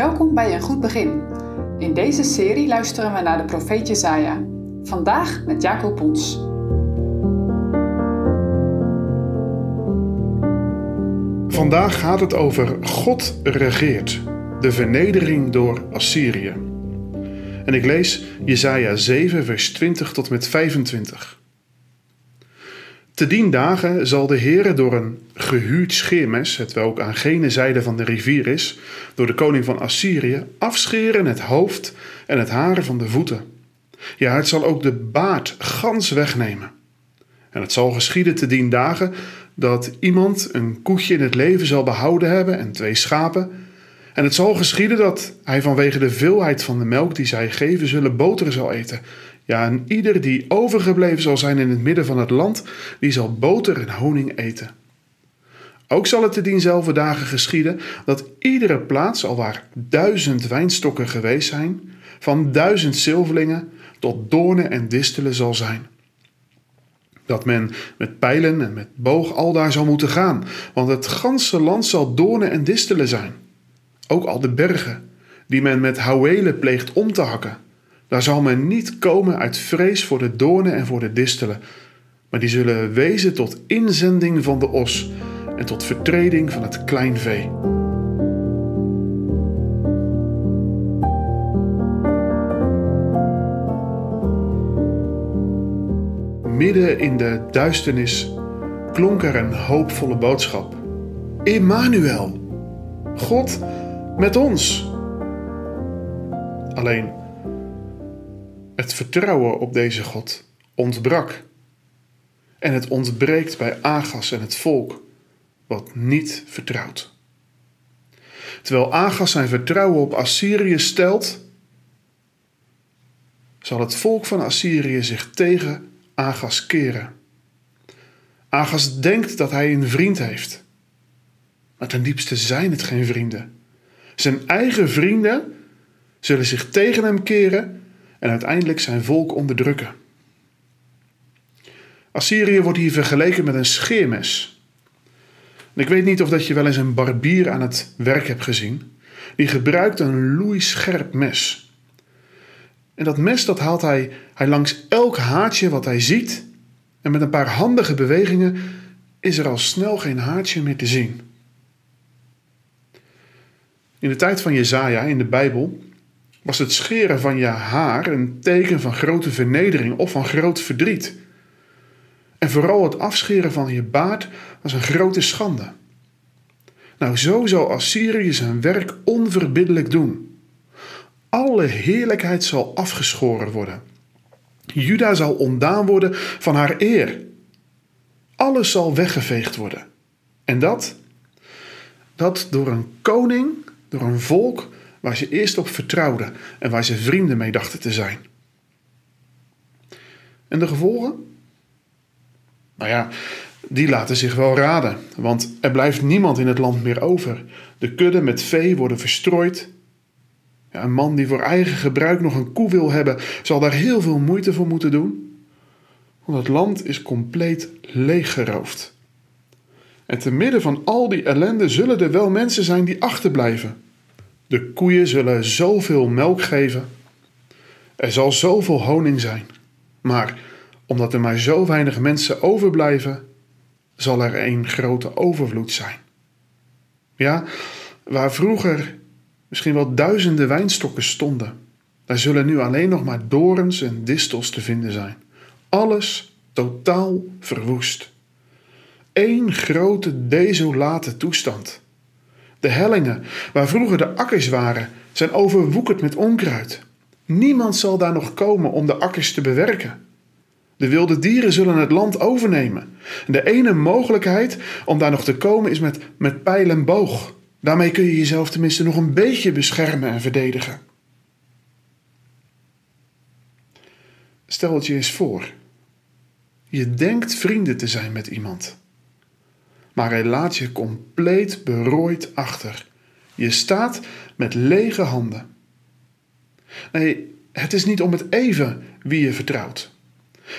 Welkom bij Een Goed Begin. In deze serie luisteren we naar de profeet Jezaja. Vandaag met Jacob Pons. Vandaag gaat het over God regeert, de vernedering door Assyrië. En ik lees Jesaja 7 vers 20 tot met 25. Te dien dagen zal de Heere door een gehuurd scheermes, het welk aan gene zijde van de rivier is, door de koning van Assyrië, afscheren het hoofd en het haar van de voeten. Ja, het zal ook de baard gans wegnemen. En het zal geschieden te dien dagen dat iemand een koetje in het leven zal behouden hebben en twee schapen. En het zal geschieden dat hij vanwege de veelheid van de melk die zij geven zullen boter zal eten ja, en ieder die overgebleven zal zijn in het midden van het land, die zal boter en honing eten. Ook zal het te dienzelfde dagen geschieden dat iedere plaats, al waar duizend wijnstokken geweest zijn, van duizend zilverlingen tot doornen en distelen zal zijn. Dat men met pijlen en met boog al daar zal moeten gaan, want het ganse land zal doornen en distelen zijn. Ook al de bergen, die men met houwelen pleegt om te hakken. Daar zal men niet komen uit vrees voor de doornen en voor de distelen, maar die zullen wezen tot inzending van de os en tot vertreding van het kleinvee. Midden in de duisternis klonk er een hoopvolle boodschap. Immanuel, God met ons. Alleen het vertrouwen op deze God ontbrak. En het ontbreekt bij Agas en het volk, wat niet vertrouwt. Terwijl Agas zijn vertrouwen op Assyrië stelt, zal het volk van Assyrië zich tegen Agas keren. Agas denkt dat hij een vriend heeft, maar ten diepste zijn het geen vrienden. Zijn eigen vrienden zullen zich tegen hem keren en uiteindelijk zijn volk onderdrukken. Assyrië wordt hier vergeleken met een scheermes. Ik weet niet of dat je wel eens een barbier aan het werk hebt gezien. Die gebruikt een loeischerp mes. En dat mes dat haalt hij, hij langs elk haartje wat hij ziet. En met een paar handige bewegingen is er al snel geen haartje meer te zien. In de tijd van Jezaja in de Bijbel was het scheren van je haar een teken van grote vernedering of van groot verdriet. En vooral het afscheren van je baard was een grote schande. Nou, zo zal Assyrië zijn werk onverbiddelijk doen. Alle heerlijkheid zal afgeschoren worden. Juda zal ontdaan worden van haar eer. Alles zal weggeveegd worden. En dat? Dat door een koning, door een volk waar ze eerst op vertrouwden en waar ze vrienden mee dachten te zijn. En de gevolgen? Nou ja, die laten zich wel raden, want er blijft niemand in het land meer over. De kudden met vee worden verstrooid. Ja, een man die voor eigen gebruik nog een koe wil hebben, zal daar heel veel moeite voor moeten doen. Want het land is compleet leeggeroofd. En te midden van al die ellende zullen er wel mensen zijn die achterblijven. De koeien zullen zoveel melk geven. Er zal zoveel honing zijn. Maar omdat er maar zo weinig mensen overblijven, zal er een grote overvloed zijn. Ja, waar vroeger misschien wel duizenden wijnstokken stonden, daar zullen nu alleen nog maar dorens en distels te vinden zijn. Alles totaal verwoest. Eén grote desolate toestand. De hellingen, waar vroeger de akkers waren, zijn overwoekerd met onkruid. Niemand zal daar nog komen om de akkers te bewerken. De wilde dieren zullen het land overnemen. De ene mogelijkheid om daar nog te komen is met, met pijl en boog. Daarmee kun je jezelf tenminste nog een beetje beschermen en verdedigen. Stel het je eens voor. Je denkt vrienden te zijn met iemand maar hij laat je compleet berooid achter. Je staat met lege handen. Nee, het is niet om het even wie je vertrouwt.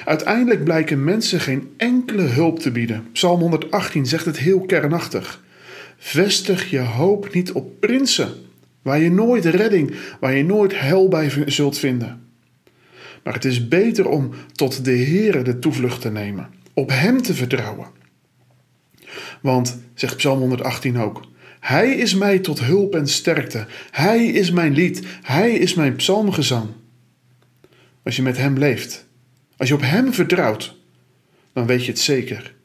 Uiteindelijk blijken mensen geen enkele hulp te bieden. Psalm 118 zegt het heel kernachtig. Vestig je hoop niet op prinsen, Waar je nooit redding, waar je nooit hel bij zult vinden. Maar het is beter om tot de Heere de toevlucht te nemen, op Hem te vertrouwen. Want, zegt Psalm 118 ook, Hij is mij tot hulp en sterkte. Hij is mijn lied. Hij is mijn psalmgezang. Als je met Hem leeft, als je op Hem vertrouwt, dan weet je het zeker.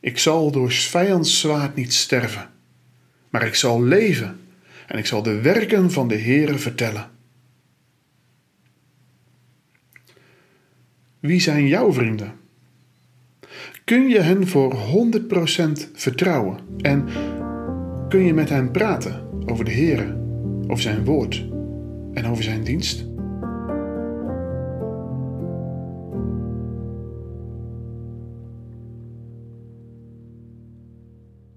Ik zal door vijands zwaard niet sterven, maar ik zal leven en ik zal de werken van de Heere vertellen. Wie zijn jouw vrienden? Kun je hen voor 100% vertrouwen en kun je met hen praten over de Heere, over zijn woord en over zijn dienst?